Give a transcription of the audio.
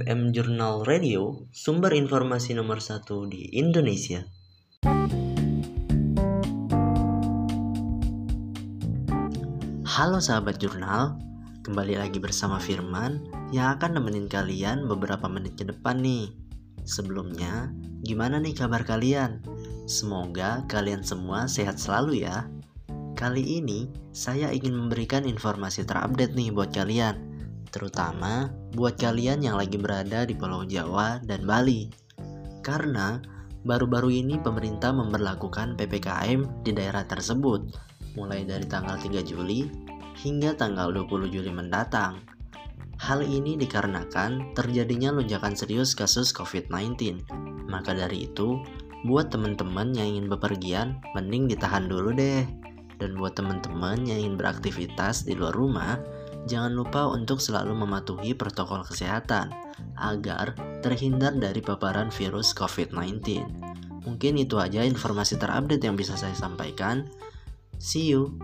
FM Jurnal Radio, sumber informasi nomor satu di Indonesia. Halo sahabat jurnal, kembali lagi bersama Firman yang akan nemenin kalian beberapa menit ke depan nih. Sebelumnya, gimana nih kabar kalian? Semoga kalian semua sehat selalu ya. Kali ini saya ingin memberikan informasi terupdate nih buat kalian, terutama buat kalian yang lagi berada di Pulau Jawa dan Bali. Karena baru-baru ini pemerintah memperlakukan PPKM di daerah tersebut mulai dari tanggal 3 Juli hingga tanggal 20 Juli mendatang. Hal ini dikarenakan terjadinya lonjakan serius kasus COVID-19. Maka dari itu, buat teman-teman yang ingin bepergian, mending ditahan dulu deh. Dan buat teman-teman yang ingin beraktivitas di luar rumah, jangan lupa untuk selalu mematuhi protokol kesehatan agar terhindar dari paparan virus COVID-19. Mungkin itu aja informasi terupdate yang bisa saya sampaikan. See you.